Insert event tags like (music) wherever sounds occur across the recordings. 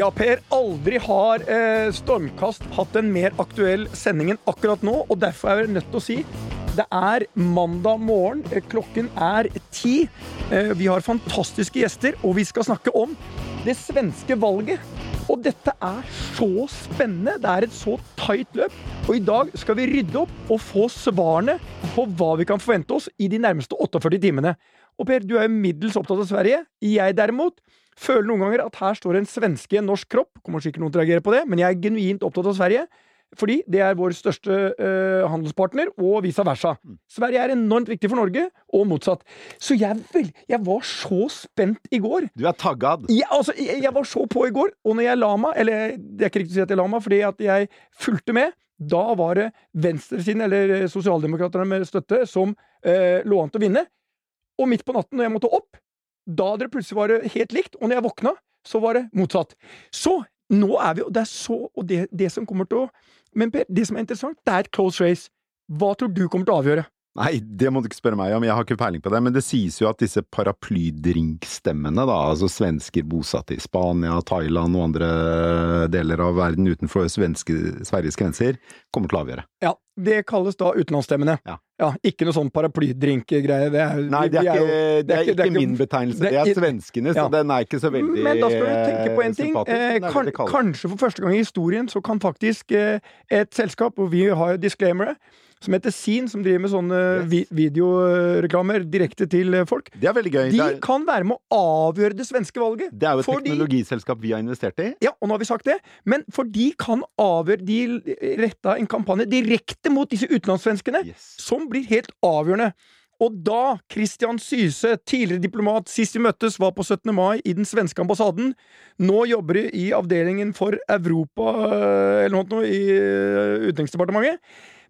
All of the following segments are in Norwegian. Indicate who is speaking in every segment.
Speaker 1: Ja, Per, aldri har eh, Stormkast hatt en mer aktuell sending enn akkurat nå, og derfor er jeg nødt til å si det er mandag morgen, eh, klokken er ti. Eh, vi har fantastiske gjester, og vi skal snakke om det svenske valget. Og dette er så spennende. Det er et så tight løp. Og i dag skal vi rydde opp og få svarene på hva vi kan forvente oss i de nærmeste 48 timene. Og Per, du er jo middels opptatt av Sverige. Jeg derimot føler noen ganger at her står en svenske i en norsk kropp. Kommer sikkert noen til å reagere på det, men jeg er genuint opptatt av Sverige. Fordi det er vår største uh, handelspartner, og vice versa. Sverige er enormt viktig for Norge, og motsatt. Så jeg, vel, jeg var så spent i går.
Speaker 2: Du er taggad.
Speaker 1: Jeg, altså, jeg, jeg, var så på i går, og når jeg la meg Eller det er ikke riktig å si at jeg la meg, fordi at jeg fulgte med. Da var det venstresiden, eller sosialdemokraterne med støtte, som uh, lå an til å vinne. Og midt på natten, når jeg måtte opp, da hadde det plutselig vært helt likt, og når jeg våkna, så var det motsatt. Så nå er vi Og det er så Og det, det som kommer til å Men Per, det som er interessant, det er et close race. Hva tror du kommer til å avgjøre?
Speaker 2: Nei, det må du ikke spørre meg om, jeg har ikke peiling på det. Men det sies jo at disse paraplydrinkstemmene, da, altså svensker bosatt i Spania, Thailand og andre deler av verden utenfor svenske, Sveriges grenser, kommer til å avgjøre.
Speaker 1: Ja, det kalles da utenlandsstemmene.
Speaker 2: Ja.
Speaker 1: ja ikke noe sånn paraplydrinkgreie.
Speaker 2: Nei, det er, ikke, det er, det er ikke, min betegnelse, det er svenskenes, ja. og den er ikke så veldig
Speaker 1: Men da skal du tenke på en ting. Eh, kan, kanskje for første gang i historien så kan faktisk eh, et selskap, og vi har jo disclaimere som heter Scene, som driver med sånne yes. vi videoreklamer direkte til eh, folk.
Speaker 2: Det er veldig gøy.
Speaker 1: De
Speaker 2: er...
Speaker 1: kan være med å avgjøre det svenske valget.
Speaker 2: Det er jo et teknologiselskap vi har investert i.
Speaker 1: Ja, og nå har vi sagt det. Men for de kan avgjøre De retta en kampanje direkte mot disse utenlandssvenskene, yes. som blir helt avgjørende. Og da Christian Syse, tidligere diplomat, sist vi møttes, var på 17. mai i den svenske ambassaden. Nå jobber de i avdelingen for Europa eh, eller noe i eh, Utenriksdepartementet.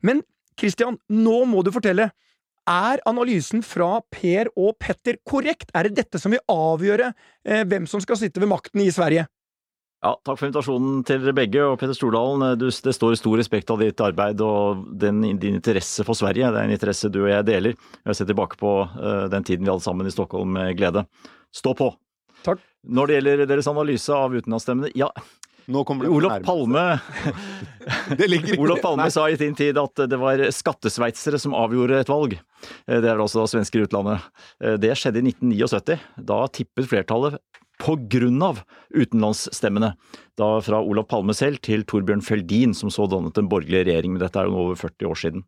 Speaker 1: Men Christian, nå må du fortelle. Er analysen fra Per og Petter korrekt? Er det dette som vil avgjøre eh, hvem som skal sitte ved makten i Sverige?
Speaker 3: Ja, takk for invitasjonen til dere begge. Og Petter Stordalen, du, det står stor respekt av ditt arbeid og den, din interesse for Sverige. Det er en interesse du og jeg deler. Jeg ser tilbake på uh, den tiden vi hadde sammen i Stockholm med glede. Stå på!
Speaker 1: Takk.
Speaker 3: Når det gjelder deres analyse av utenlandsstemmene, ja,
Speaker 2: nå kommer det (laughs)
Speaker 3: Olof Palme Olof Palme sa i sin tid at det var skattesveitsere som avgjorde et valg. Det er altså svensker i utlandet. Det skjedde i 1979. Da tippet flertallet på grunn av utenlandsstemmene. Da fra Olof Palme selv til Torbjørn Feldin, som så dannet en borgerlig regjering. Men dette er jo over 40 år siden.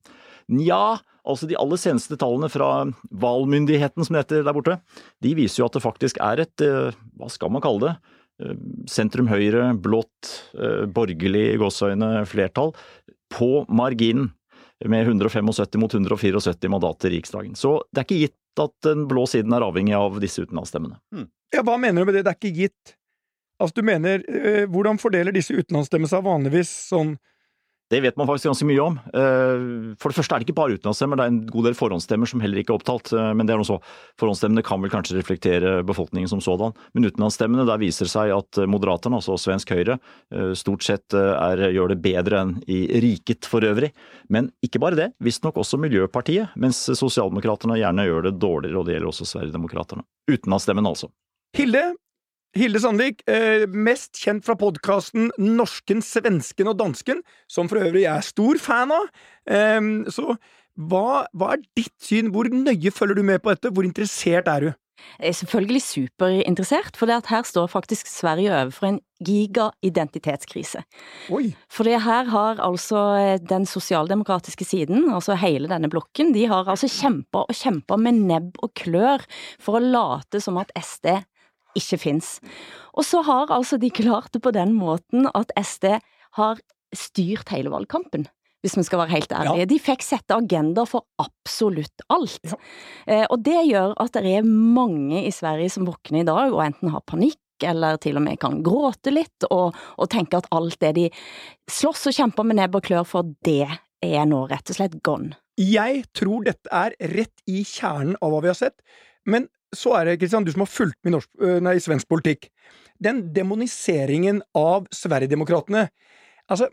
Speaker 3: Nja, altså de aller seneste tallene fra valgmyndigheten, som det heter der borte, de viser jo at det faktisk er et, eh, hva skal man kalle det, Eh, sentrum høyre, blått, eh, borgerlig i gåseøyne flertall på marginen. Med 175 mot 174 mandater i Riksdagen. Så det er ikke gitt at den blå siden er avhengig av disse utenlandsstemmene.
Speaker 1: Hmm. Ja, hva mener du med det? Det er ikke gitt? Altså, du mener, øh, Hvordan fordeler disse utenlandsstemmene seg vanligvis sånn
Speaker 3: det vet man faktisk ganske mye om. Eh, for det første er det ikke bare utenlandsstemmer, det er en god del forhåndsstemmer som heller ikke er opptalt. Eh, men det er noe så. Forhåndsstemmene kan vel kanskje reflektere befolkningen som sådan. Men utenlandsstemmene, der viser det seg at Moderaterne, altså svensk Høyre, eh, stort sett er, gjør det bedre enn i riket for øvrig. Men ikke bare det, visstnok også Miljøpartiet, mens Sosialdemokraterne gjerne gjør det dårligere, og det gjelder også Sverigedemokraterne. Utenlandsstemmen, altså.
Speaker 1: Hilde, Hilde Sandvik, eh, mest kjent fra podkasten Norsken, svensken og dansken, som for øvrig jeg er stor fan av. Eh, så hva, hva, er ditt syn? Hvor nøye følger du med på dette? Hvor interessert er du?
Speaker 4: Jeg er selvfølgelig superinteressert, for her står faktisk Sverige overfor en giga-identitetskrise. For her har altså eh, den sosialdemokratiske siden, altså hele denne blokken, de har altså kjempa og kjempa med nebb og klør for å late som at SD ikke fins. Og så har altså de klart det på den måten at SD har styrt hele valgkampen hvis vi skal være helt ærlige. Ja. De fikk sette agenda for absolutt alt. Ja. Eh, og det gjør at det er mange i Sverige som våkner i dag og enten har panikk eller til og med kan gråte litt, og, og tenke at alt det de slåss og kjemper med nebb og klør for, det er nå rett og slett gone.
Speaker 1: Jeg tror dette er rett i kjernen av hva vi har sett, men så er det, Kristian, du som har fulgt med norsk, nei, svensk politikk. Den demoniseringen av Sverigedemokraterna Altså,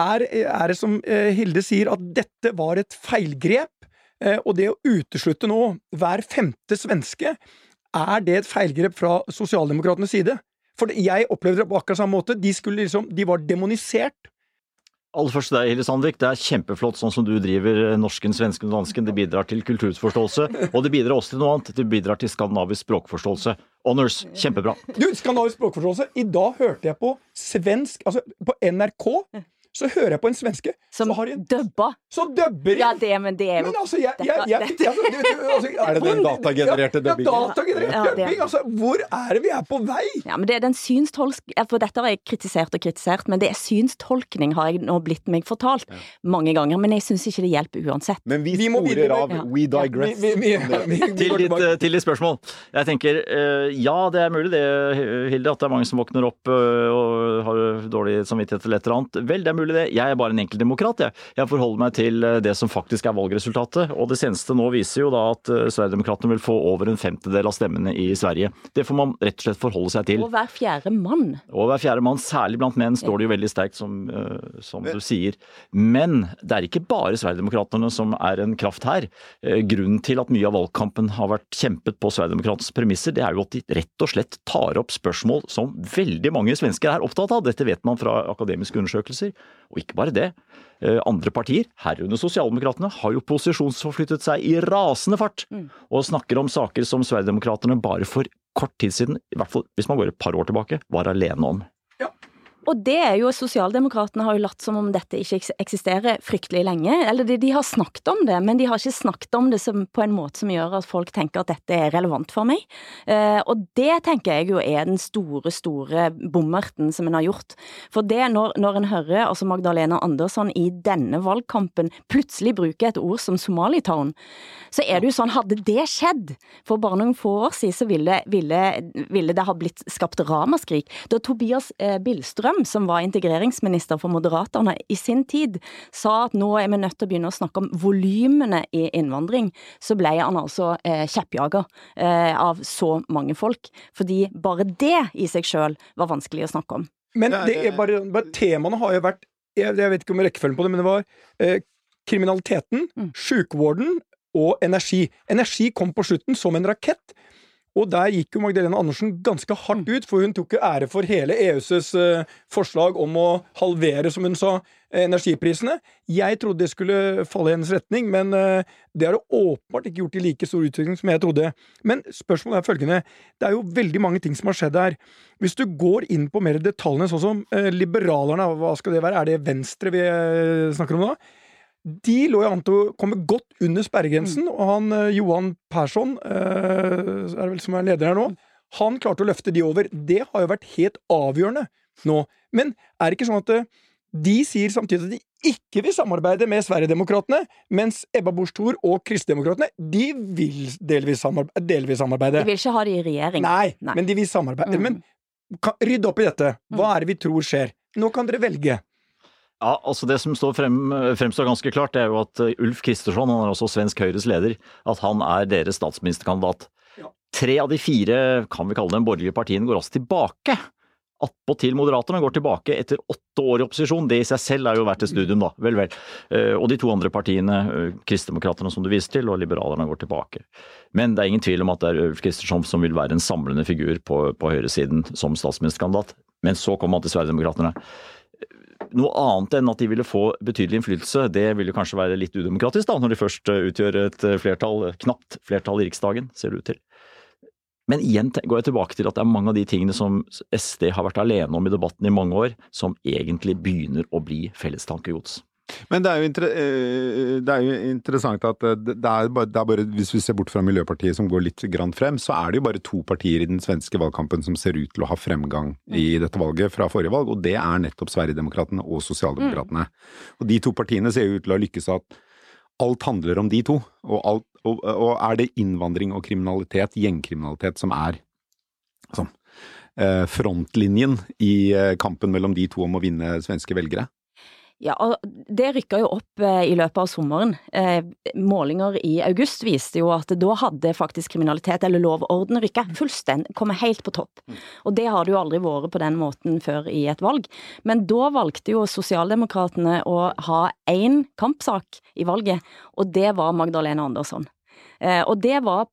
Speaker 1: er, er, det som Hilde sier, at dette var et feilgrep? Og det å uteslutte nå hver femte svenske, er det et feilgrep fra sosialdemokratenes side? For jeg opplevde det på akkurat samme måte. De, liksom, de var demonisert.
Speaker 3: Aller først deg, Hilde Sandvik. Det er kjempeflott sånn som du driver eh, norsken, svensken og dansken. Det bidrar til kulturforståelse, og det bidrar også til noe annet. Det bidrar til skandinavisk språkforståelse. Honors, kjempebra.
Speaker 1: Du, skandinavisk språkforståelse. I dag hørte jeg på svensk, altså på NRK så hører jeg på en svenske
Speaker 4: Som
Speaker 1: har
Speaker 4: en dubba.
Speaker 1: Som dubber
Speaker 4: Ja, det, men det er
Speaker 1: jo Men altså, jeg, jeg, jeg, jeg altså,
Speaker 2: altså, Er det den datagenererte dubbingen?
Speaker 1: Ja, datagenerert ja, dubbing. Altså, hvor er det vi er på vei?
Speaker 4: Ja, men det er den synstolk... For dette har jeg kritisert og kritisert, men det er synstolkning, har jeg nå blitt meg fortalt ja. mange ganger. Men jeg syns ikke det hjelper uansett.
Speaker 2: Men vi sporer av. We digress. Vi, vi,
Speaker 3: vi, til, ditt, eh, til ditt spørsmål. Jeg tenker, uh, ja, det er mulig det, Hilde, at det er mange som våkner opp uh, og har dårlig samvittighet eller et eller annet. Vel, det er mulig det. Jeg er bare en enkeltdemokrat, jeg. Jeg forholder meg til eh, det som faktisk er valgresultatet. Og det seneste nå viser jo da at uh, Sverigedemokraterna vil få over en femtedel av stemmene i Sverige. Det får man rett og slett forholde seg til.
Speaker 4: Og hver fjerde mann.
Speaker 3: Og hver fjerde mann, særlig blant menn, står det jo veldig sterkt, som, uh, som du sier. Men det er ikke bare Sverigedemokraterna som er en kraft her. Uh, grunnen til at mye av valgkampen har vært kjempet på Sverigedemokraternes premisser, det er jo at de rett og slett tar opp spørsmål som veldig mange svensker er opptatt av. Dette vet man fra akademiske undersøkelser. Og ikke bare det. Eh, andre partier, herunder Sosialdemokratene, har jo posisjonsforflyttet seg i rasende fart, mm. og snakker om saker som Sverigedemokraterne bare for kort tid siden, i hvert fall hvis man går et par år tilbake, var alene om.
Speaker 4: Og det er jo Sosialdemokratene har jo latt som om dette ikke eksisterer fryktelig lenge. Eller de, de, har snakket om det, men de har ikke snakket om det som, på en måte som gjør at folk tenker at dette er relevant for meg. Eh, og det tenker jeg jo er den store, store bommerten som en har gjort. For det når, når en hører altså Magdalena Andersson i denne valgkampen plutselig bruke et ord som Somalitown, så er det jo sånn, hadde det skjedd for bare noen få år siden, så ville, ville, ville det ha blitt skapt ramaskrik. Da Tobias eh, Billstrøm Strøm, som var integreringsminister for Moderaterne i sin tid, sa at nå er vi nødt til å begynne å snakke om volumene i innvandring, så ble han altså eh, kjeppjager eh, av så mange folk. Fordi bare det i seg sjøl var vanskelig å snakke om.
Speaker 1: Men det er bare, bare temaene har jo vært jeg, jeg, vet ikke om rekkefølgen på det, men det var eh, kriminaliteten, mm. sjukvården og energi. Energi kom på slutten som en rakett. Og der gikk jo Magdalena Andersen ganske hardt ut, for hun tok jo ære for hele EUs uh, forslag om å halvere, som hun sa, energiprisene. Jeg trodde det skulle falle i hennes retning, men uh, det har det åpenbart ikke gjort i like stor utvikling som jeg trodde. Men spørsmålet er følgende. Det er jo veldig mange ting som har skjedd her. Hvis du går inn på mer detaljene, sånn som liberalerne, hva skal det være? Er det Venstre vi snakker om da? De lå jo an til å komme godt under sperregrensen, mm. og han eh, Johan Persson, eh, er vel som er leder her nå, han klarte å løfte de over. Det har jo vært helt avgjørende nå. Men er det ikke sånn at eh, de sier samtidig at de ikke vil samarbeide med Sverigedemokraterna, mens Ebba Busch Thor og Kristdemokraterna de vil delvis samarbeide, delvis samarbeide.
Speaker 4: De vil ikke ha det i regjering.
Speaker 1: Nei, Nei. men de vil samarbeide. Mm. Men kan, rydd opp i dette. Hva mm. er det vi tror skjer? Nå kan dere velge.
Speaker 3: Ja, altså Det som står frem, fremstår ganske klart, det er jo at eh, Ulf Kristersson, han er også svensk Høyres leder, at han er deres statsministerkandidat. Ja. Tre av de fire kan vi kalle dem borgerlige partiene går også tilbake. Attpåtil Moderaterna går tilbake etter åtte år i opposisjon. Det i seg selv er jo verdt et studium, da. Vel, vel. Eh, og de to andre partiene, Kristdemokraterna Kristdemokraterne som du viste til, og Liberalerne går tilbake. Men det er ingen tvil om at det er Ulf Kristersson som vil være en samlende figur på, på høyresiden som statsministerkandidat. Men så kommer han til Sverigedemokraterna noe annet enn at de ville få betydelig innflytelse, det ville kanskje være litt udemokratisk, da, når de først eh, utgjør et eh, flertall, knapt flertall i Riksdagen, ser det ut til. Men igjen går jeg tilbake til at det er mange av de tingene som SD har vært alene om i debatten i mange år, som egentlig begynner å bli fellestankegods.
Speaker 2: Men det er, jo, eh, det er jo interessant at eh, det er, bare, det er, bare, Hvis vi ser bort fra Miljøpartiet som går litt grann frem, så er det jo bare to partier i den svenske valgkampen som ser ut til å ha fremgang i mm. dette valget fra forrige valg, og det er nettopp Sverigedemokraterna og Sosialdemokratene. Mm. Og de to partiene ser ut til å ha lykkes at alt handler om de to. Og, alt, og, og er det innvandring og kriminalitet, gjengkriminalitet, som er sånn, frontlinjen i kampen mellom de to om å vinne svenske velgere?
Speaker 4: Ja, Det rykka jo opp eh, i løpet av sommeren. Eh, målinger i august viste jo at da hadde faktisk kriminalitet, eller lov og orden, rykka fullstendig, kommet helt på topp. Mm. Og det har det jo aldri vært på den måten før i et valg. Men da valgte jo sosialdemokratene å ha én kampsak i valget, og det var Magdalena Andersson. Eh, og det var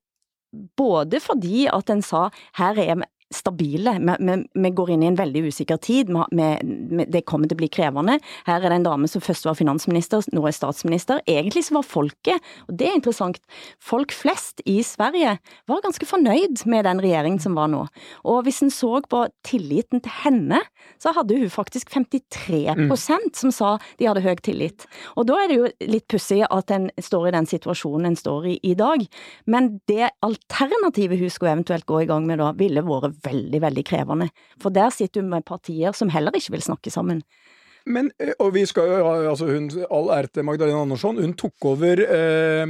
Speaker 4: både fordi at en sa her er stabile. Vi, vi, går inn i en veldig usikker tid. Vi, vi, det kommer til å bli krevende. Her er det en dame som først var finansminister, nå er statsminister. Egentlig så var folket, og det er interessant, folk flest i Sverige var ganske fornøyd med den regjeringen som var nå. Og hvis en så på tilliten til henne, så hadde hun faktisk 53 mm. som sa de hadde høy tillit. Og da er det jo litt pussig at en står i den situasjonen en står i i dag. Men det alternativet hun skulle eventuelt gå i gang med da, ville vært veldig, veldig krevende. For der sitter hun med partier som heller ikke vil snakke sammen.
Speaker 1: Men, eh, og vi skal jo altså hun, All ære til Magdalena Andersson. Hun tok over eh,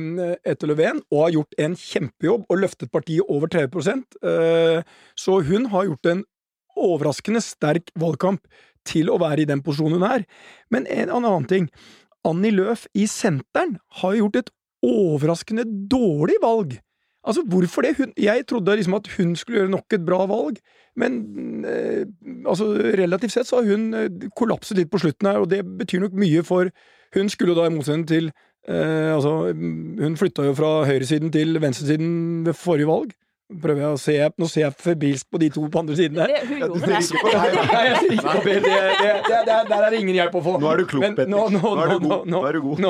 Speaker 1: etter Löfven og har gjort en kjempejobb og løftet partiet over 30 eh, Så hun har gjort en overraskende sterk valgkamp til å være i den posisjonen hun er. Men en annen ting. Annie Løf i Senteren har gjort et overraskende dårlig valg. Altså, hvorfor det? Hun, jeg trodde liksom at hun skulle gjøre nok et bra valg, men eh, altså, relativt sett så har hun eh, kollapset litt på slutten her, og det betyr nok mye for Hun skulle jo da, i motsetning til eh, Altså, hun flytta jo fra høyresiden til venstresiden ved forrige valg. Prøver jeg å se Nå ser jeg febrilsk på de to på andre siden her.
Speaker 4: Hun gjorde det.
Speaker 1: Nei, jeg ser ikke på Per. Der er det ingen hjelp å få.
Speaker 2: Nå er du klok, Petter. Nå, nå, nå, god. Nå, er du god.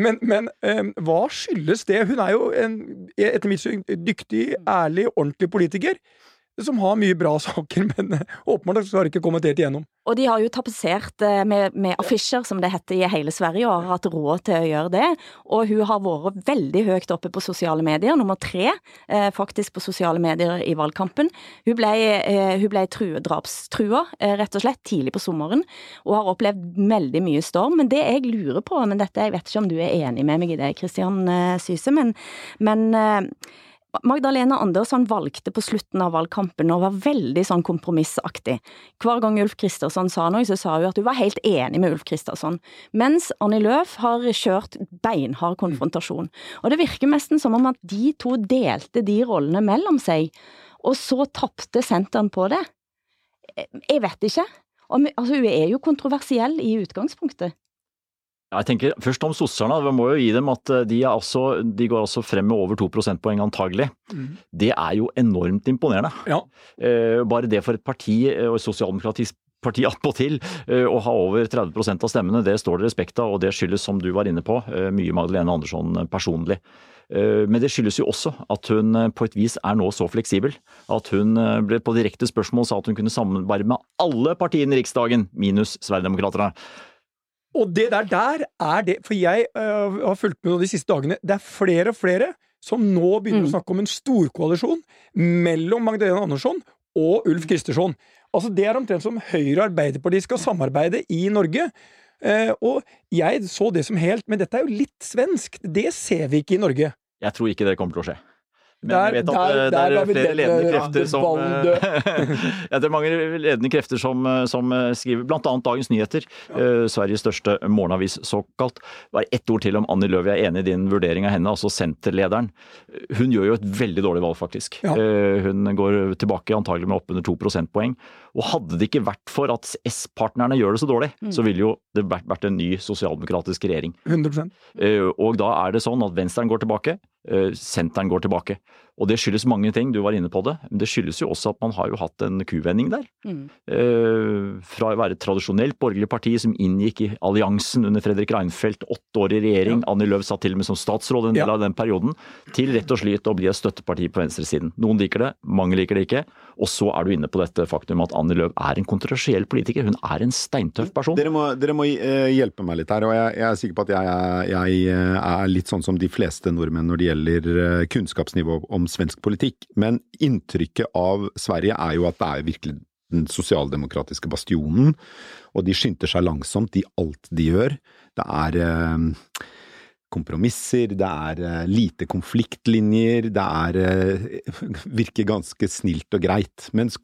Speaker 1: Men, men um, hva skyldes det? Hun er jo en, etter mitt syn, dyktig, ærlig, ordentlig politiker som har mye bra (laughs) saker, men eh, åpenbart har ikke kommet helt igjennom.
Speaker 4: Og de har jo tapetsert eh, med, med affisjer, som det heter i hele Sverige, og har hatt råd til å gjøre det. Og hun har vært veldig høyt oppe på sosiale medier, nummer tre eh, faktisk på sosiale medier i valgkampen. Hun ble, hun ble true, drapstrua, rett og slett, tidlig på sommeren, og har opplevd veldig mye storm. Men det jeg lurer på, men dette, jeg vet ikke om du er enig med meg i det, Kristian Syse, men, men Magdalena Andersson valgte på slutten av valgkampen å være veldig sånn kompromissaktig. Hver gang Ulf Kristersson sa noe, så sa hun at hun var helt enig med Ulf Kristersson, mens Annie Løf har kjørt beinhard konfrontasjon. Og det virker nesten som om at de to delte de rollene mellom seg, og så tapte senteren på det. Jeg vet ikke. Altså, hun er jo kontroversiell i utgangspunktet.
Speaker 3: Jeg tenker først om sosserne. Vi må jo gi dem at eh, de, også, de går altså frem med over to prosentpoeng antagelig. Mm. Det er jo enormt imponerende.
Speaker 1: Ja.
Speaker 3: Eh, bare det for et parti, eh, og et sosialdemokratisk parti (laughs) attpåtil, å ha over 30% av stemmene, det står det respekt av. Og det skyldes, som du var inne på, mye Magdalene Andersson personlig. Men det skyldes jo også at hun på et vis er nå så fleksibel at hun ble på direkte spørsmål sa at hun kunne samarbeide med alle partiene i Riksdagen, minus Sverigedemokraterna.
Speaker 1: Og det der, der er det For jeg uh, har fulgt med de siste dagene. Det er flere og flere som nå begynner mm. å snakke om en storkoalisjon mellom Magdalena Andersson og Ulf Kristersson. Altså Det er omtrent som Høyre og Arbeiderpartiet skal samarbeide i Norge. Uh, og jeg så det som helt Men dette er jo litt svensk. Det ser vi ikke i Norge.
Speaker 3: Jeg tror ikke det kommer til å skje. Men der, jeg vet at der, det er flere ledende krefter som (laughs) ja, Det er mange ledende krefter som, som skriver, bl.a. Dagens Nyheter, ja. Sveriges største morgenavis såkalt. Bare ett ord til om Annie Løv, jeg er enig i din vurdering av henne, altså senterlederen. Hun gjør jo et veldig dårlig valg, faktisk. Ja. Hun går tilbake antagelig med oppunder to prosentpoeng. Og hadde det ikke vært for at S-partnerne gjør det så dårlig, mm. så ville jo det vært, en ny sosialdemokratisk regjering.
Speaker 1: 100%.
Speaker 3: Uh, og da er det sånn at venstren går tilbake, Eh, senteren går tilbake. Og det skyldes mange ting, du var inne på det. Men det skyldes jo også at man har jo hatt en kuvending der. Mm. Eh, fra å være et tradisjonelt borgerlig parti som inngikk i alliansen under Fredrik Reinfeldt, åtte år i regjering, ja. Annie Løv satt til og med som statsråd en del ja. av den perioden, til rett og slett å bli et støtteparti på venstresiden. Noen liker det, mange liker det ikke. Og så er du inne på dette faktum at Annie Løv er en kontroversiell politiker. Hun er en steintøff person.
Speaker 2: Dere må, dere må uh, hjelpe meg litt her, og jeg, jeg, er sikker på at jeg, jeg, er litt sånn som de fleste nordmenn når det gjelder kunnskapsnivå om svensk politikk. Men inntrykket av Sverige er jo at det er virkelig den sosialdemokratiske bastionen, og de skynder seg langsomt i alt de gjør. Det er uh, kompromisser, det er uh, lite konfliktlinjer, det er uh, (laughs) virker ganske snilt og greit. Mens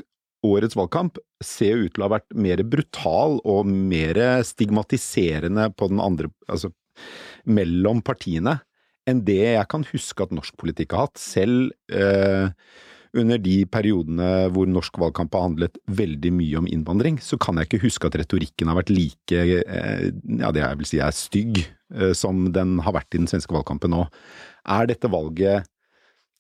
Speaker 2: årets valgkamp ser ut til å ha vært mer brutal og mer stigmatiserende på den andre Altså mellom partiene enn det jeg kan huske at norsk politikk har hatt. Selv eh, under de periodene hvor norsk valgkamp har handlet veldig mye om innvandring, så kan jeg ikke huske at retorikken har vært like, ja det jeg vil si er stygg, Eh, som den har vært i den svenske valgkampen nå. Er dette valget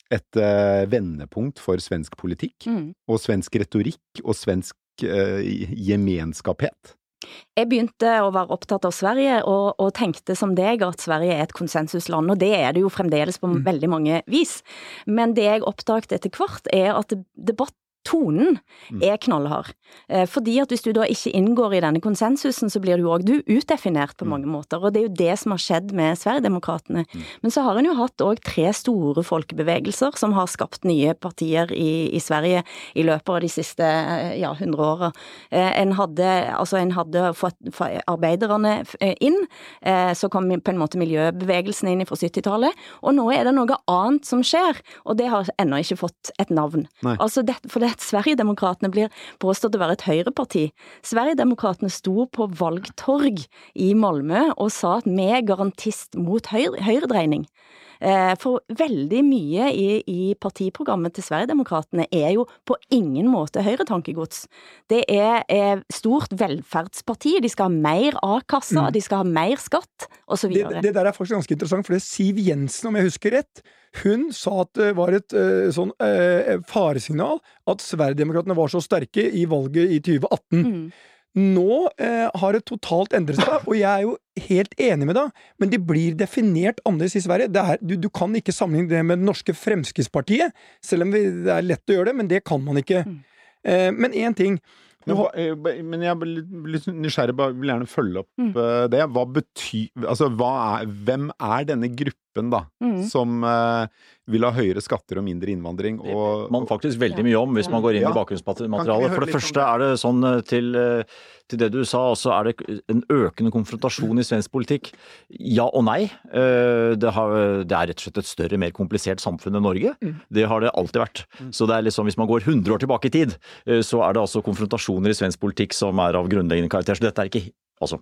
Speaker 2: et uh, vendepunkt for svensk politikk, mm. og svensk retorikk og svensk eh, gemenskaphet.
Speaker 4: Jeg begynte å være opptatt av Sverige, og, og, tenkte som deg at Sverige er et konsensusland, og det er det jo fremdeles på mm. veldig mange vis. Men det jeg oppdaget etter hvert, er at debatt tonen mm. er knallhard. Eh, fordi at hvis du da ikke inngår i denne konsensusen, så blir du òg utdefinert på mm. mange måter. Og det er jo det som har skjedd med Sverigedemokraterna. Mm. Men så har en jo hatt òg tre store folkebevegelser som har skapt nye partier i, i Sverige i løpet av de siste eh, ja, 100 åra. Eh, en hadde, altså en hadde fått arbeiderne inn, så kom på en måte miljøbevegelsen inn fra 70-tallet, og nå er det noe annet som skjer, og det har ennå ikke fått et navn. Altså det, for det at Sverigedemokraterna blir påstått å være et høyreparti. Sverigedemokraterna sto på valgtorg i Malmö og sa at vi er garantist mot høyredreining. Eh, for veldig mye i, i partiprogrammet til Sverigedemokraterna er jo på ingen måte høyretankegods. Det er, er stort velferdsparti, de skal ha mer A-kassa, mm. de skal ha mer skatt, osv.
Speaker 1: Det, det der er faktisk ganske interessant, for det er Siv Jensen, om jeg husker rett, hun sa at det var et uh, sånn uh, faresignal at Sverigedemokraterna var så sterke i valget i 2018. Mm. Nå eh, har det totalt endret seg, og jeg er jo helt enig med deg, men de blir definert annerledes i Sverige. Er, du, du, kan ikke sammenligne det med det norske Fremskrittspartiet, selv om det er lett å gjøre det, men det kan man ikke. Mm. men én ting
Speaker 2: men, men jeg blir litt nysgjerrig, vil gjerne følge opp mm. det. Hva betyr Altså, hva er, hvem er denne gruppen, da, mm. som uh, vil ha høyere skatter og mindre innvandring? Og,
Speaker 3: man faktisk veldig mye om hvis man går inn ja. i bakgrunnsmaterialet. For det første er det sånn eh, til, eh, til det du sa, også er det en økende konfrontasjon i svensk politikk. Ja og nei. Det, har, det er rett og slett et større, mer komplisert samfunn enn Norge. Mm. Det har det alltid vært. Mm. Så det er liksom, hvis man går 100 år tilbake i tid, så er det altså konfrontasjoner i svensk politikk som er av grunnleggende karakter. Så dette er ikke Altså,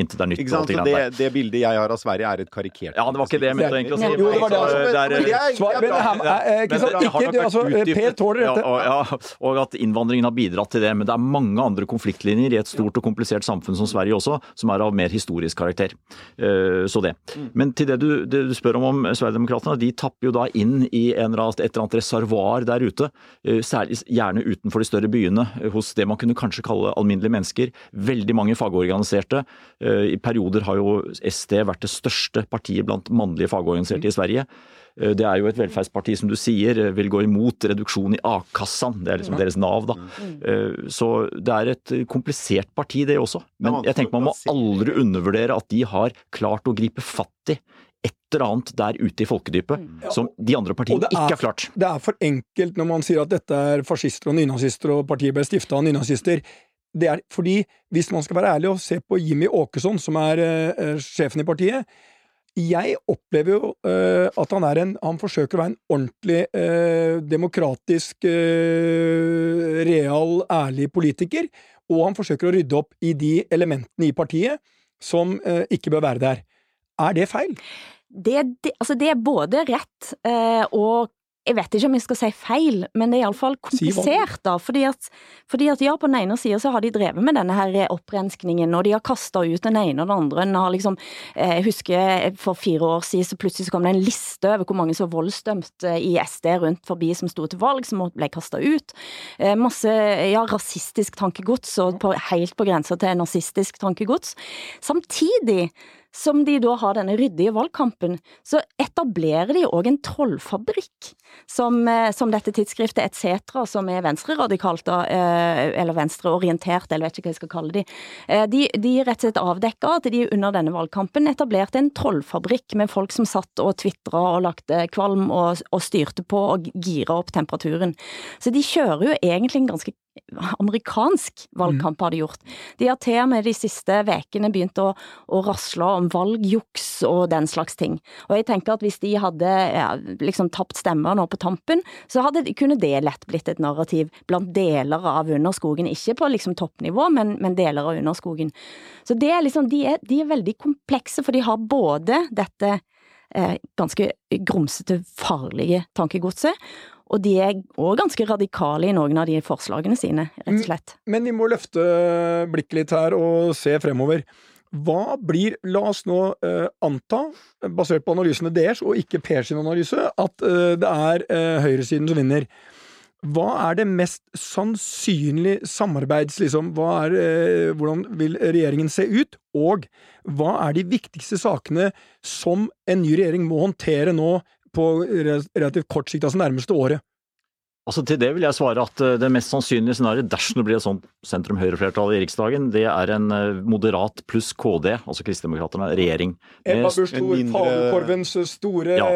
Speaker 3: Intet er nytt.
Speaker 2: Ikke sant? Det, det, bildet jeg har av Sverige, er et karikert
Speaker 3: Ja, det var ikke det jeg mente egentlig å si.
Speaker 1: Jo, det var det. Altså, Per tåler dette.
Speaker 3: Ja, og at innvandringen har bidratt til det. Men det er mange andre konfliktlinjer i et stort og komplisert samfunn som Sverige også, som er av mer historisk karakter. Eh, så det. Mm. Men til det du, det du spør om om Sverigedemokraterna, de tapper jo da inn i en, et eller annet reservoar der ute. Eh, særlig gjerne utenfor de større byene, hos det man kunne kanskje kalle alminnelige mennesker. Veldig mange fagorganiserte Eh, I perioder har jo SD vært det største partiet blant mannlige fagorganiserte i Sverige. Eh, det er jo et velferdsparti som du sier, eh, vil gå imot reduksjon i A-kassaen. Det er liksom deres Nav, da. Så det er et komplisert parti, det også. Men jeg tenker man må aldri undervurdere at de har klart å gripe fatt i et eller annet der ute i folkedypet mm. som de andre partiene ikke har klart.
Speaker 1: Det er for enkelt når man sier at dette er fascister og nynazister og partiet ble stifta av nynazister det er fordi, hvis man skal være ærlig og se på Jimmy Åkesson, som er uh, sjefen i partiet Jeg opplever jo uh, at han er en Han forsøker å være en ordentlig, uh, demokratisk, real, ærlig politiker, og han forsøker å rydde opp i de elementene i partiet som ikke bør være der. Er det feil?
Speaker 4: Det, det, altså det er både rett og jeg vet ikke om jeg skal si feil, men det er iallfall komplisert, da. Fordi at, fordi at, ja, på den ene sida så har de drevet med denne her opprenskningen, og de har kasta ut den ene og den andre. En har liksom, eh, jeg husker for fire år siden så plutselig så kom det en liste over hvor mange som var voldsdømt eh, i SD rundt forbi som sto til valg, som ble kasta ut. Eh, masse ja, rasistisk tankegods, og på, helt på grensa til nazistisk tankegods. Samtidig som de da har denne ryddige valgkampen, så etablerer de òg en trollfabrikk, som, eh, som, dette tidsskriftet etc., som er venstreradikalt, eh, eller venstreorientert, eller vet ikke hva jeg skal kalle de, eh, de, de rett og slett avdekka at de under denne valgkampen etablerte en trollfabrikk med folk som satt og tvitra og lagde kvalm og, og styrte på og gira opp temperaturen. Så de kjører jo egentlig en ganske amerikansk valgkamp har de gjort. De har til og med de siste ukene begynt å, å, rasle om valgjuks og den slags ting. Og jeg tenker at hvis de hadde ja, liksom tapt stemmer nå på tampen, så hadde, kunne det lett blitt et narrativ blant deler av underskogen. Ikke på liksom toppnivå, men, men deler av underskogen. Så det er liksom, de er, de er veldig komplekse, for de har både dette eh, ganske grumsete, farlige tankegodset, og de er òg ganske radikale i noen av de forslagene sine, rett og slett.
Speaker 1: Men vi må løfte blikket litt her og se fremover. Hva blir La oss nå uh, anta, basert på analysene deres og ikke Per sin analyse, at uh, det er uh, høyresiden som vinner. Hva er det mest sannsynlige samarbeids... Liksom, er, hvordan vil regjeringen se ut? Og hva er de viktigste sakene som en ny regjering må håndtere nå på relativt kort sikt, altså nærmeste året?
Speaker 3: Altså Til det vil jeg svare at eh, det mest sannsynlige scenarioet dersom det blir et sånt sentrum-høyre-flertall i Riksdagen, det er en eh, moderat pluss KD, altså Kristendemokraterne, regjering.
Speaker 1: Ebba Busch Thor, falukorvens store ja,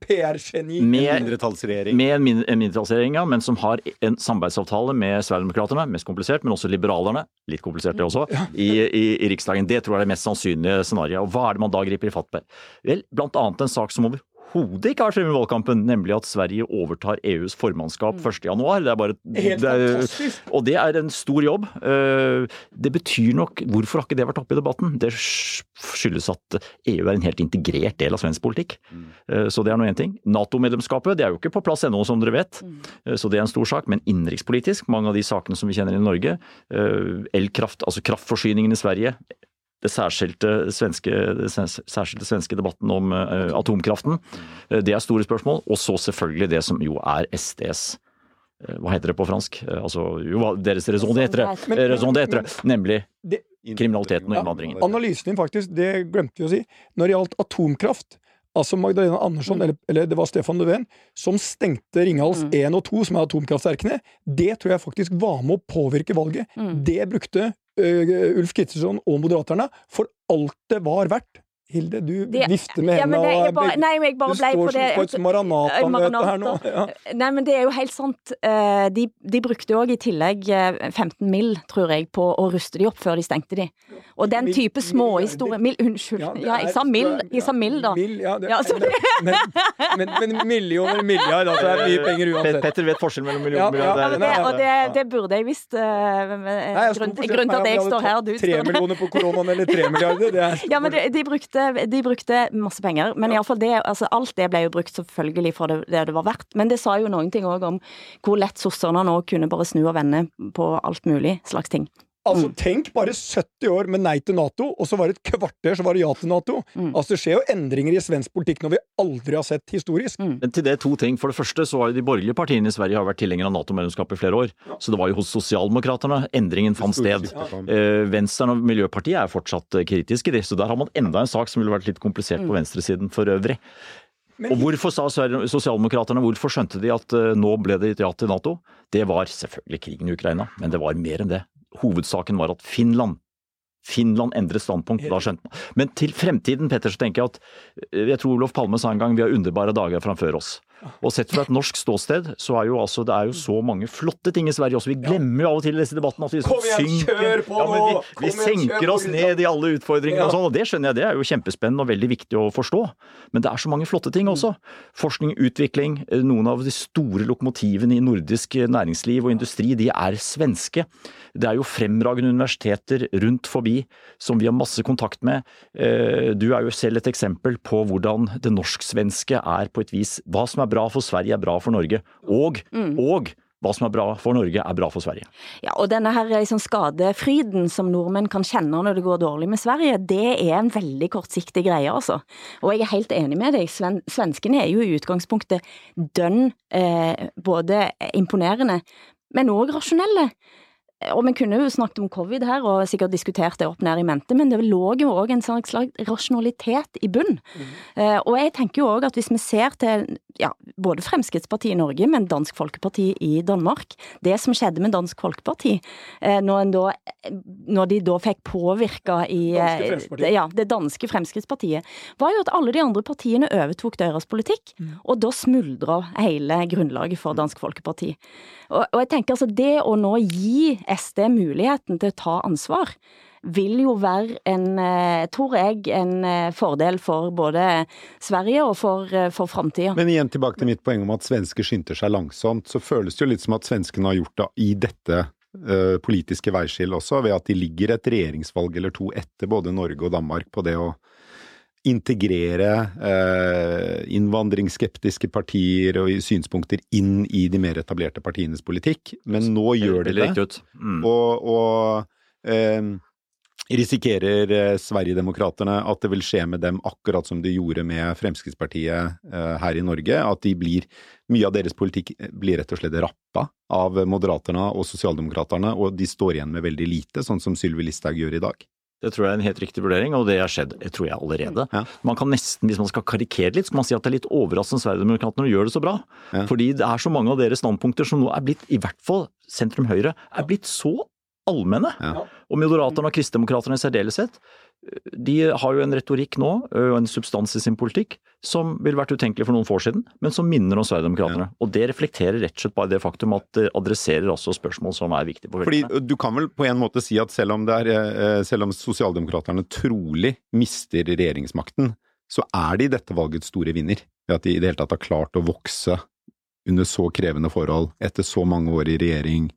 Speaker 1: PR-geni.
Speaker 3: Med, mindretallsregjering. Med en, min, en mindretallsregjering, ja, men som har en samarbeidsavtale med Sverigedemokraterna, mest komplisert, men også liberalerne, litt komplisert det også, ja. i, i, i, Riksdagen. Det tror jeg er det mest sannsynlige scenarioet. Og hva er det man da griper i fatt med? Vel, blant annet en sak som over overhodet ikke har vært fremme i valgkampen, nemlig at Sverige overtar EUs formannskap 1.1. Mm. Det er bare
Speaker 1: Helt det er!
Speaker 3: Og det er en stor jobb. Eh, det betyr nok Hvorfor har ikke det vært oppe i debatten? Det skyldes at EU er en helt integrert del av svensk politikk. Mm. Eh, så det er nå én ting. Nato-medlemskapet det er jo ikke på plass ennå, som dere vet. Mm. Eh, så det er en stor sak. Men innenrikspolitisk, mange av de sakene som vi kjenner i Norge, elkraft, altså kraftforsyningen i Sverige det særskilte svenske, særskilte svenske debatten om uh, atomkraften. Uh, det er store spørsmål. Og så selvfølgelig det som jo er SDs uh, eh, Hva heter det på fransk? altså, jo, deres raison d'être, nemlig det, kriminaliteten og innvandringen.
Speaker 1: Ja, analysen din, faktisk, det glemte vi å si. Når det gjaldt atomkraft, altså Magdalena Andersson, mm. eller, eller, det var Stefan Löfven, som stengte Ringhals mm. 1 og 2, som er atomkraftverkene, det tror jeg faktisk var med å påvirke valget. Mm. Det brukte Ulf Kristersson og Moderaterna for alt det var verdt Hilde, du det, vifter med hendene
Speaker 4: ja, og bare, nei, jeg bare
Speaker 1: Du står
Speaker 4: på
Speaker 1: som på et Maranata-møte her nå. Ja.
Speaker 4: Nei, men det er jo helt sant. Eh, de, de brukte òg i tillegg 15 eh, mill., tror jeg, på å ruste de opp før de stengte de. Og den type småhistorier Mill, unnskyld. Ja, jeg sa mill, jeg sa mill, da.
Speaker 1: Mil, ja, det, men, men, men, millioner milliard, altså det er mye penger uansett.
Speaker 3: Petter vet forskjellen mellom millioner og milliard.
Speaker 4: Det, og det, det, burde jeg visst. Uh, grunn, grunn til at jeg står her og du
Speaker 1: står der. Tre millioner på koronaen eller tre milliarder, det er (laughs)
Speaker 4: Ja, men de brukte brukte, de brukte masse penger. Men ja. det, altså, alt det ble jo brukt selvfølgelig for det, det det var verdt. Men det sa jo noen ting òg om hvor lett sosserne nå kunne bare snu og vende på alt mulig slags ting.
Speaker 1: Altså, mm. Tenk bare 70 år med nei til Nato, og så var det et kvarter så var det ja til Nato. Mm. Altså, Det skjer jo endringer i svensk politikk når vi aldri har sett historisk. Mm.
Speaker 3: Men til det to ting. For det første så har jo de borgerlige partiene i Sverige har vært tilhengere av Nato-medlemskap i flere år. Ja. Så det var jo hos sosialdemokraterne endringen fant sted. Ja. Eh, Venstre og Miljøpartiet er fortsatt eh, kritiske, de. Så der har man enda en sak som ville vært litt komplisert på mm. venstresiden for øvrig. Men... Og hvorfor sa sosialdemokraterne, hvorfor skjønte de at uh, nå ble det et ja til Nato? Det var selvfølgelig krigen i Ukraina, men det var mer enn det hovedsaken var at Finland Finland endret standpunkt. da skjønte man. Men til fremtiden Petter, så tenker jeg at eh, jeg tror Olof Palme sa en gang vi har underbare dager framfor oss. Og sett fra et norsk ståsted, så er jo altså det er jo så mange flotte ting i Sverige også. Vi glemmer jo av og til i disse debattene at vi
Speaker 1: liksom synker på
Speaker 3: ja, vi, vi senker oss ned i alle utfordringene og sånn, og det skjønner jeg, det er jo kjempespennende og veldig viktig å forstå. Men det er så mange flotte ting også. Forskning, utvikling, eh, noen av de store lokomotivene i nordisk næringsliv og industri, de er svenske. Det er jo fremragende universiteter rundt forbi som vi har masse kontakt med. Eh, du er jo selv et eksempel på hvordan det norsk-svenske er på et vis Hva som er bra for Sverige, er bra for Norge. Og, mm. og hva som er bra for Norge, er bra for Sverige.
Speaker 4: Ja, og denne her liksom, skadefryden som nordmenn kan kjenne når det går dårlig med Sverige, det er en veldig kortsiktig greie, altså. Og jeg er helt enig med deg, Sven svenskene er jo i utgangspunktet dønn eh, både imponerende, men òg rasjonelle. Og vi kunne jo snakket om covid her, og sikkert diskutert det opp ned i mente, men det lå jo òg en slags rasjonalitet i bunn. Mm. Eh, og jeg tenker jo òg at hvis vi ser til ja, både Fremskrittspartiet i Norge, men Dansk Folkeparti i Danmark, det som skjedde med Dansk Folkeparti eh, når, da, når, de da fikk påvirka i uh, ja, det danske Fremskrittspartiet, var jo at alle de andre partiene overtok deres politikk, mm. og da smuldra hele grunnlaget for Dansk Folkeparti. Og, og jeg tenker altså det å nå gi SD muligheten til å ta ansvar, vil jo være en, eh, tror jeg, en eh, fordel for både Sverige og for, eh, for framtida.
Speaker 2: Men igjen tilbake til mitt poeng om at svensker skynder seg langsomt. Så føles det jo litt som at svenskene har gjort det i dette politiske veiskillet også, ved at de ligger et regjeringsvalg eller to etter både Norge og Danmark på det å integrere eh, innvandringsskeptiske partier og synspunkter inn i de mer etablerte partienes politikk, men nå gjør de det.
Speaker 3: Mm.
Speaker 2: Og, og eh, Risikerer eh, Sverigedemokraterna at det vil skje med dem akkurat som det gjorde med Fremskrittspartiet eh, her i Norge? At de blir, mye av deres politikk blir rett og slett rappa av Moderaterna og Sosialdemokraterne, og de står igjen med veldig lite, sånn som Sylvi Listhaug gjør i dag?
Speaker 3: Det tror jeg er en helt riktig vurdering, og det har skjedd jeg tror jeg allerede. Ja. Man kan nesten, Hvis man skal karikere litt, så kan man si at det er litt overraskende Sverigedemokraterna gjør det så bra. Ja. Fordi det er så mange av deres standpunkter som nå er blitt, i hvert fall sentrum-høyre, er blitt så allmenne. Ja. Og Moderaterna og Kristdemokraterne i særdeleshet, de har jo en retorikk nå, og en substans i sin politikk, som ville vært utenkelig for noen få år siden, men som minner om Sverigedemokraterna. Ja. Og det reflekterer rett og slett bare det faktum at det adresserer også spørsmål som er viktige for
Speaker 2: velgerne. Fordi du kan vel på en måte si at selv om, det er, selv om Sosialdemokraterne trolig mister regjeringsmakten, så er de dette valgets store vinner. Ved at de i det hele tatt har klart å vokse under så krevende forhold, etter så mange år i regjering,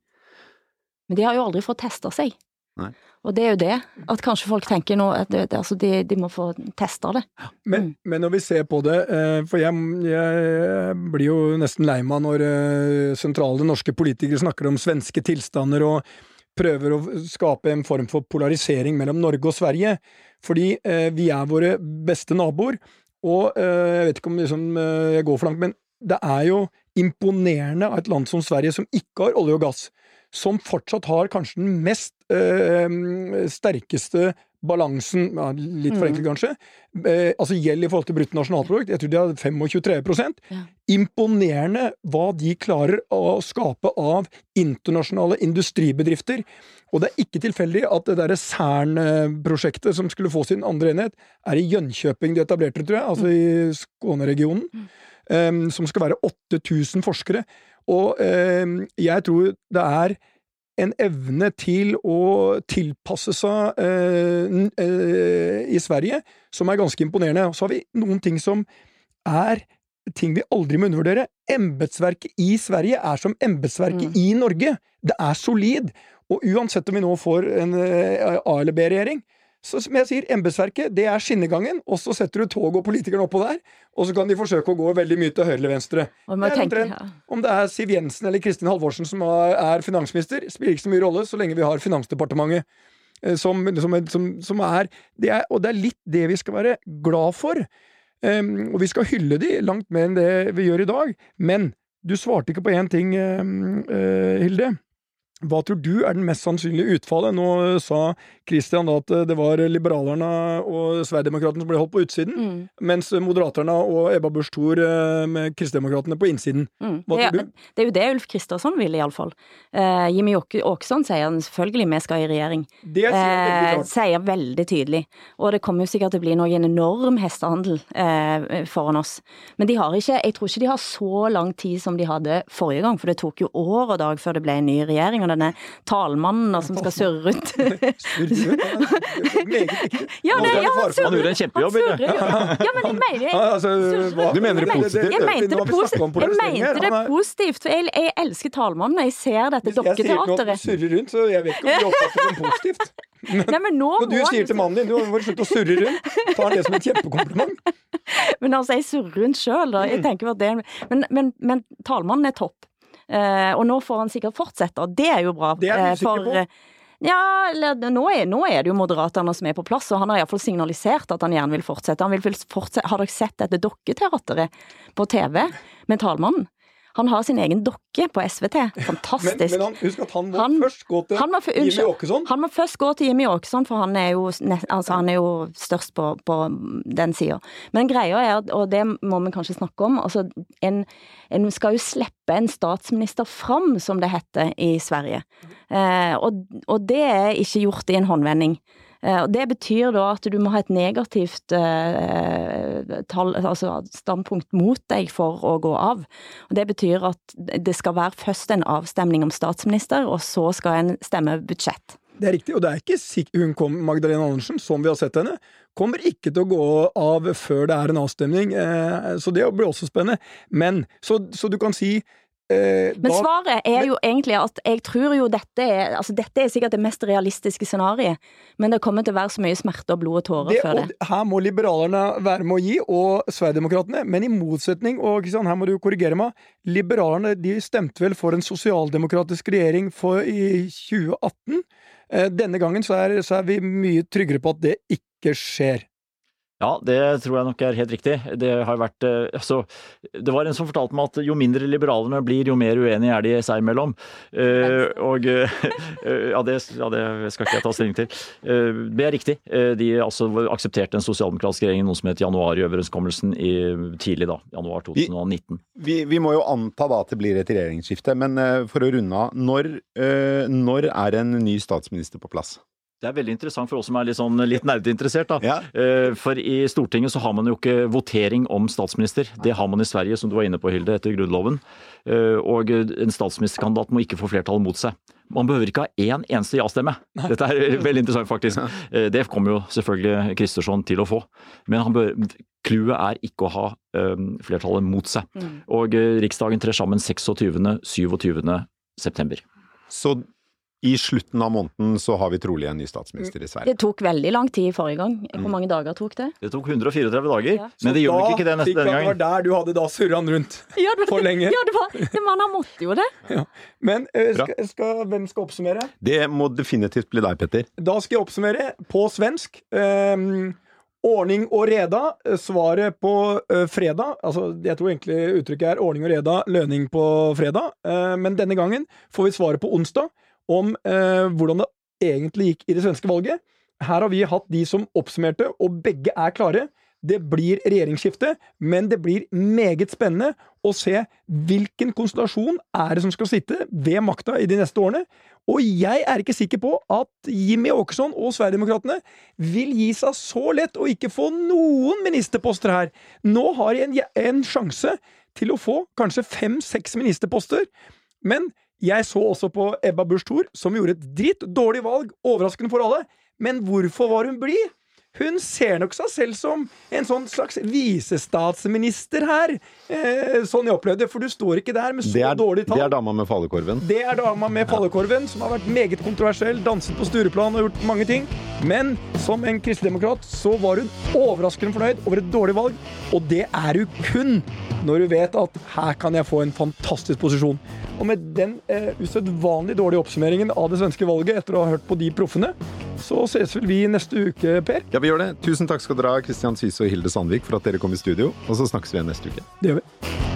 Speaker 4: men de har jo aldri fått testa seg. Nei. Og det er jo det, at kanskje folk tenker nå at det, altså de, de, må få testa det.
Speaker 1: Men, mm. men, når vi ser på det, eh, for jeg, jeg blir jo nesten lei meg når eh, sentrale norske politikere snakker om svenske tilstander og prøver å skape en form for polarisering mellom Norge og Sverige. Fordi eh, vi er våre beste naboer, og jeg vet ikke om liksom, jeg går for langt, men det er jo imponerende av et land som Sverige, som ikke har olje og gass som fortsatt har kanskje den mest øh, sterkeste balansen, litt for enkelt mm. kanskje, eh, altså gjeld i forhold til bruttonasjonalprodukt, jeg tror de har 25 ja. Imponerende hva de klarer å skape av internasjonale industribedrifter. Og det er ikke tilfeldig at det derre Cern-prosjektet som skulle få sin andre enhet, er i Jönköping de etablerte, tror jeg, altså i Skåneregionen, mm. um, som skal være 8000 forskere. Og eh, jeg tror det er en evne til å tilpasse seg eh, eh, i Sverige som er ganske imponerende. Og så har vi noen ting som er ting vi aldri må undervurdere. Embetsverket i Sverige er som embetsverket mm. i Norge. Det er solid. Og uansett om vi nå får en eh, A- eller B-regjering, så som jeg sier, embetsverket det er skinnegangen, og så setter du toget og politikerne oppå der, og så kan de forsøke å gå veldig mye til høyre eller venstre. Det tenke, ja. Om det er Siv Jensen eller Kristin Halvorsen som er finansminister, spiller ikke så mye rolle så lenge vi har Finansdepartementet. Eh, som, som, som, som er, det er, Og det er litt det vi skal være glad for. Um, og vi skal hylle de langt mer enn det vi gjør i dag. Men du svarte ikke på én ting, um, uh, Hilde. Hva tror du er den mest sannsynlige utfallet? Nå sa Kristian at det var liberalerne og Sverigedemokraterna som ble holdt på utsiden, mm. mens Moderaterna og Ebba Busch Thor eh, med Kristdemokraterna på innsiden. Mm. Hva
Speaker 4: tror du? Det er jo det Ulf Kristersson vil, iallfall. Uh, Jimmy Åkesson sier selvfølgelig vi skal i regjering. Det sier veldig eh. Uh, sier veldig tydelig. Og det kommer jo sikkert til å bli noe en enorm hestehandel uh, foran oss. Men de har ikke, jeg tror ikke de har så lang tid som de hadde forrige gang, for det tok jo år og dag før det ble en ny regjering. og denne talmannen som skal surre rundt. (laughs) (laughs)
Speaker 3: ja, det, ja, han, surrer, han gjorde en kjempejobb?
Speaker 4: Ja, men jeg mener (laughs)
Speaker 2: altså, Du mener det positivt?
Speaker 4: Jeg mente det, positivt, jeg mente det positivt, for jeg, jeg elsker talmannen jeg ser dette dokketeateret.
Speaker 1: Jeg sier ikke surre rundt, så jeg vet ikke om du oppfatter det som positivt. Men, Nei, men nå når du sier til mannen din du må slutte å surre rundt, tar han det som et kjempekompliment.
Speaker 4: Men altså, jeg surrer rundt sjøl, da. Jeg tenker at det, men, men, men talmannen er topp. Eh, og nå får han sikkert fortsette, og det er jo bra.
Speaker 1: Det er du sikker på? Eh,
Speaker 4: ja, nå er, nå er, det jo Moderaterne som er på plass, og han har iallfall signalisert at han gjerne vil fortsette. Han vil fortsette. Har dere sett dette dokketeateret på TV med talmannen? Han har sin egen dokke på SVT. Fantastisk.
Speaker 1: men, men han, husk at han må han, først gå til må, Jimmy Åkesson.
Speaker 4: Han må først gå til Jimmy Åkesson, for han er jo, altså, han er jo størst på, på den sida. Men greia er, og det må vi kanskje snakke om, altså en, en skal jo slippe en statsminister fram, som det heter i Sverige. Eh, og, og det er ikke gjort i en håndvending. Eh, og Det betyr da at du må ha et negativt eh, tall, altså standpunkt mot deg for å gå av. Og Det betyr at det skal være først en avstemning om statsminister, og så skal en stemme budsjett.
Speaker 1: Det er riktig, og det er ikke sikkert hun kom, Magdalena Andersen, som vi har sett henne, kommer ikke til å gå av før det er en avstemning. Eh, så det blir også spennende. Men, så, så du kan si
Speaker 4: Eh, Men svaret er jo egentlig at jeg tror jo dette er Altså, dette er sikkert det mest realistiske scenarioet, men det kommer til å være så mye smerte og blod og tårer det, før det.
Speaker 1: Her må liberalerne være med å gi, og Sverigedemokraterne. Men i motsetning, og Kristian, her må du korrigere meg, liberalerne de stemte vel for en sosialdemokratisk regjering for, i 2018. Denne gangen så er, så er vi mye tryggere på at det ikke skjer.
Speaker 3: Ja, det tror jeg nok er helt riktig. Det har vært eh, altså, Det var en som fortalte meg at jo mindre liberalerne blir, jo mer uenige er de seg imellom. Uh, og uh, ja, det, ja, det, skal ikke jeg ta stilling til. Uh, det er riktig. De altså, aksepterte den sosialdemokratiske regjeringen noe som het januarøverenskommelsen i tidlig da, januar 2019.
Speaker 2: Vi, vi, vi, må jo anta da at det blir et regjeringsskifte, men for å runde av. Når, når er en ny statsminister på plass?
Speaker 3: Det er veldig interessant for oss som er litt, sånn, litt nerdeinteressert. Ja. Eh, for i Stortinget så har man jo ikke votering om statsminister. Det har man i Sverige, som du var inne på, Hilde, etter Grunnloven. Eh, og en statsministerkandidat må ikke få flertall mot seg. Man behøver ikke ha én eneste ja-stemme. Dette er (laughs) veldig interessant, faktisk. Eh, det kommer jo selvfølgelig Kristersson til å få. Men clouet er ikke å ha flertallet mot seg. Mm. Og Riksdagen trer sammen 26.-27. september.
Speaker 2: Så i slutten av måneden så har vi trolig en ny statsminister i Sverige.
Speaker 4: Det tok veldig lang tid forrige gang. Hvor mm. mange dager tok det?
Speaker 3: Det tok 134 dager, ja. men det gjør nok ikke det neste denne gangen.
Speaker 1: Det var der du hadde da surra han rundt (laughs) ja, det, for lenge.
Speaker 4: Ja, det var det, man måtte jo det. Ja.
Speaker 1: Men uh, skal, skal, hvem skal oppsummere?
Speaker 2: Det må definitivt bli deg, Petter.
Speaker 1: Da skal jeg oppsummere på svensk. Um, Ordning og reda. Svaret på uh, fredag altså Jeg tror egentlig uttrykket er ordning og reda, lønning på fredag. Uh, men denne gangen får vi svaret på onsdag om eh, hvordan det egentlig gikk i det svenske valget. Her har vi hatt de som oppsummerte, og begge er klare. Det blir regjeringsskifte, men det blir meget spennende å se hvilken konstellasjon er det som skal sitte ved makta i de neste årene. Og jeg er ikke sikker på at Jimmy Åkesson og Sverigedemokraterna vil gi seg så lett og ikke få noen ministerposter her. Nå har de en, en sjanse til å få kanskje fem-seks ministerposter, men jeg så også på Ebba Busch Thor, som gjorde et dritt dårlig valg, overraskende for alle. Men hvorfor var hun blid? Hun ser nok seg selv som en sånn slags visestatsminister her. Eh, sånn jeg opplevde for du står ikke der med så
Speaker 2: er,
Speaker 1: dårlig tall.
Speaker 2: Det er dama med fallekorven?
Speaker 1: Det er dama med fallekorven, som har vært meget kontroversiell, danset på Stureplan og gjort mange ting. Men som en kristeligdemokrat så var hun overraskende fornøyd over et dårlig valg, og det er hun kun når hun vet at her kan jeg få en fantastisk posisjon. Og med den eh, usedvanlig dårlige oppsummeringen av det svenske valget etter å ha hørt på de proffene, så ses vel vi neste uke, Per?
Speaker 2: Ja, vi gjør det. Tusen takk skal dere ha, Kristian Syse og Hilde Sandvik, for at dere kom i studio. Og så snakkes vi igjen neste uke.
Speaker 1: Det gjør vi.